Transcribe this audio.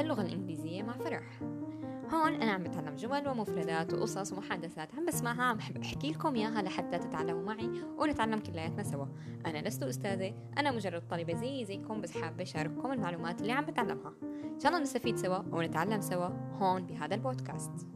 اللغة الإنجليزية مع فرح. هون أنا عم بتعلم جمل ومفردات وقصص ومحادثات. عم بسمعها عم بحب أحكي لكم إياها لحتى تتعلموا معي ونتعلم كلياتنا سوا. أنا لست أستاذة أنا مجرد طالبة زي زيكم بس حابة أشارككم المعلومات اللي عم بتعلمها. إن شاء الله نستفيد سوا ونتعلم سوا هون بهذا البودكاست.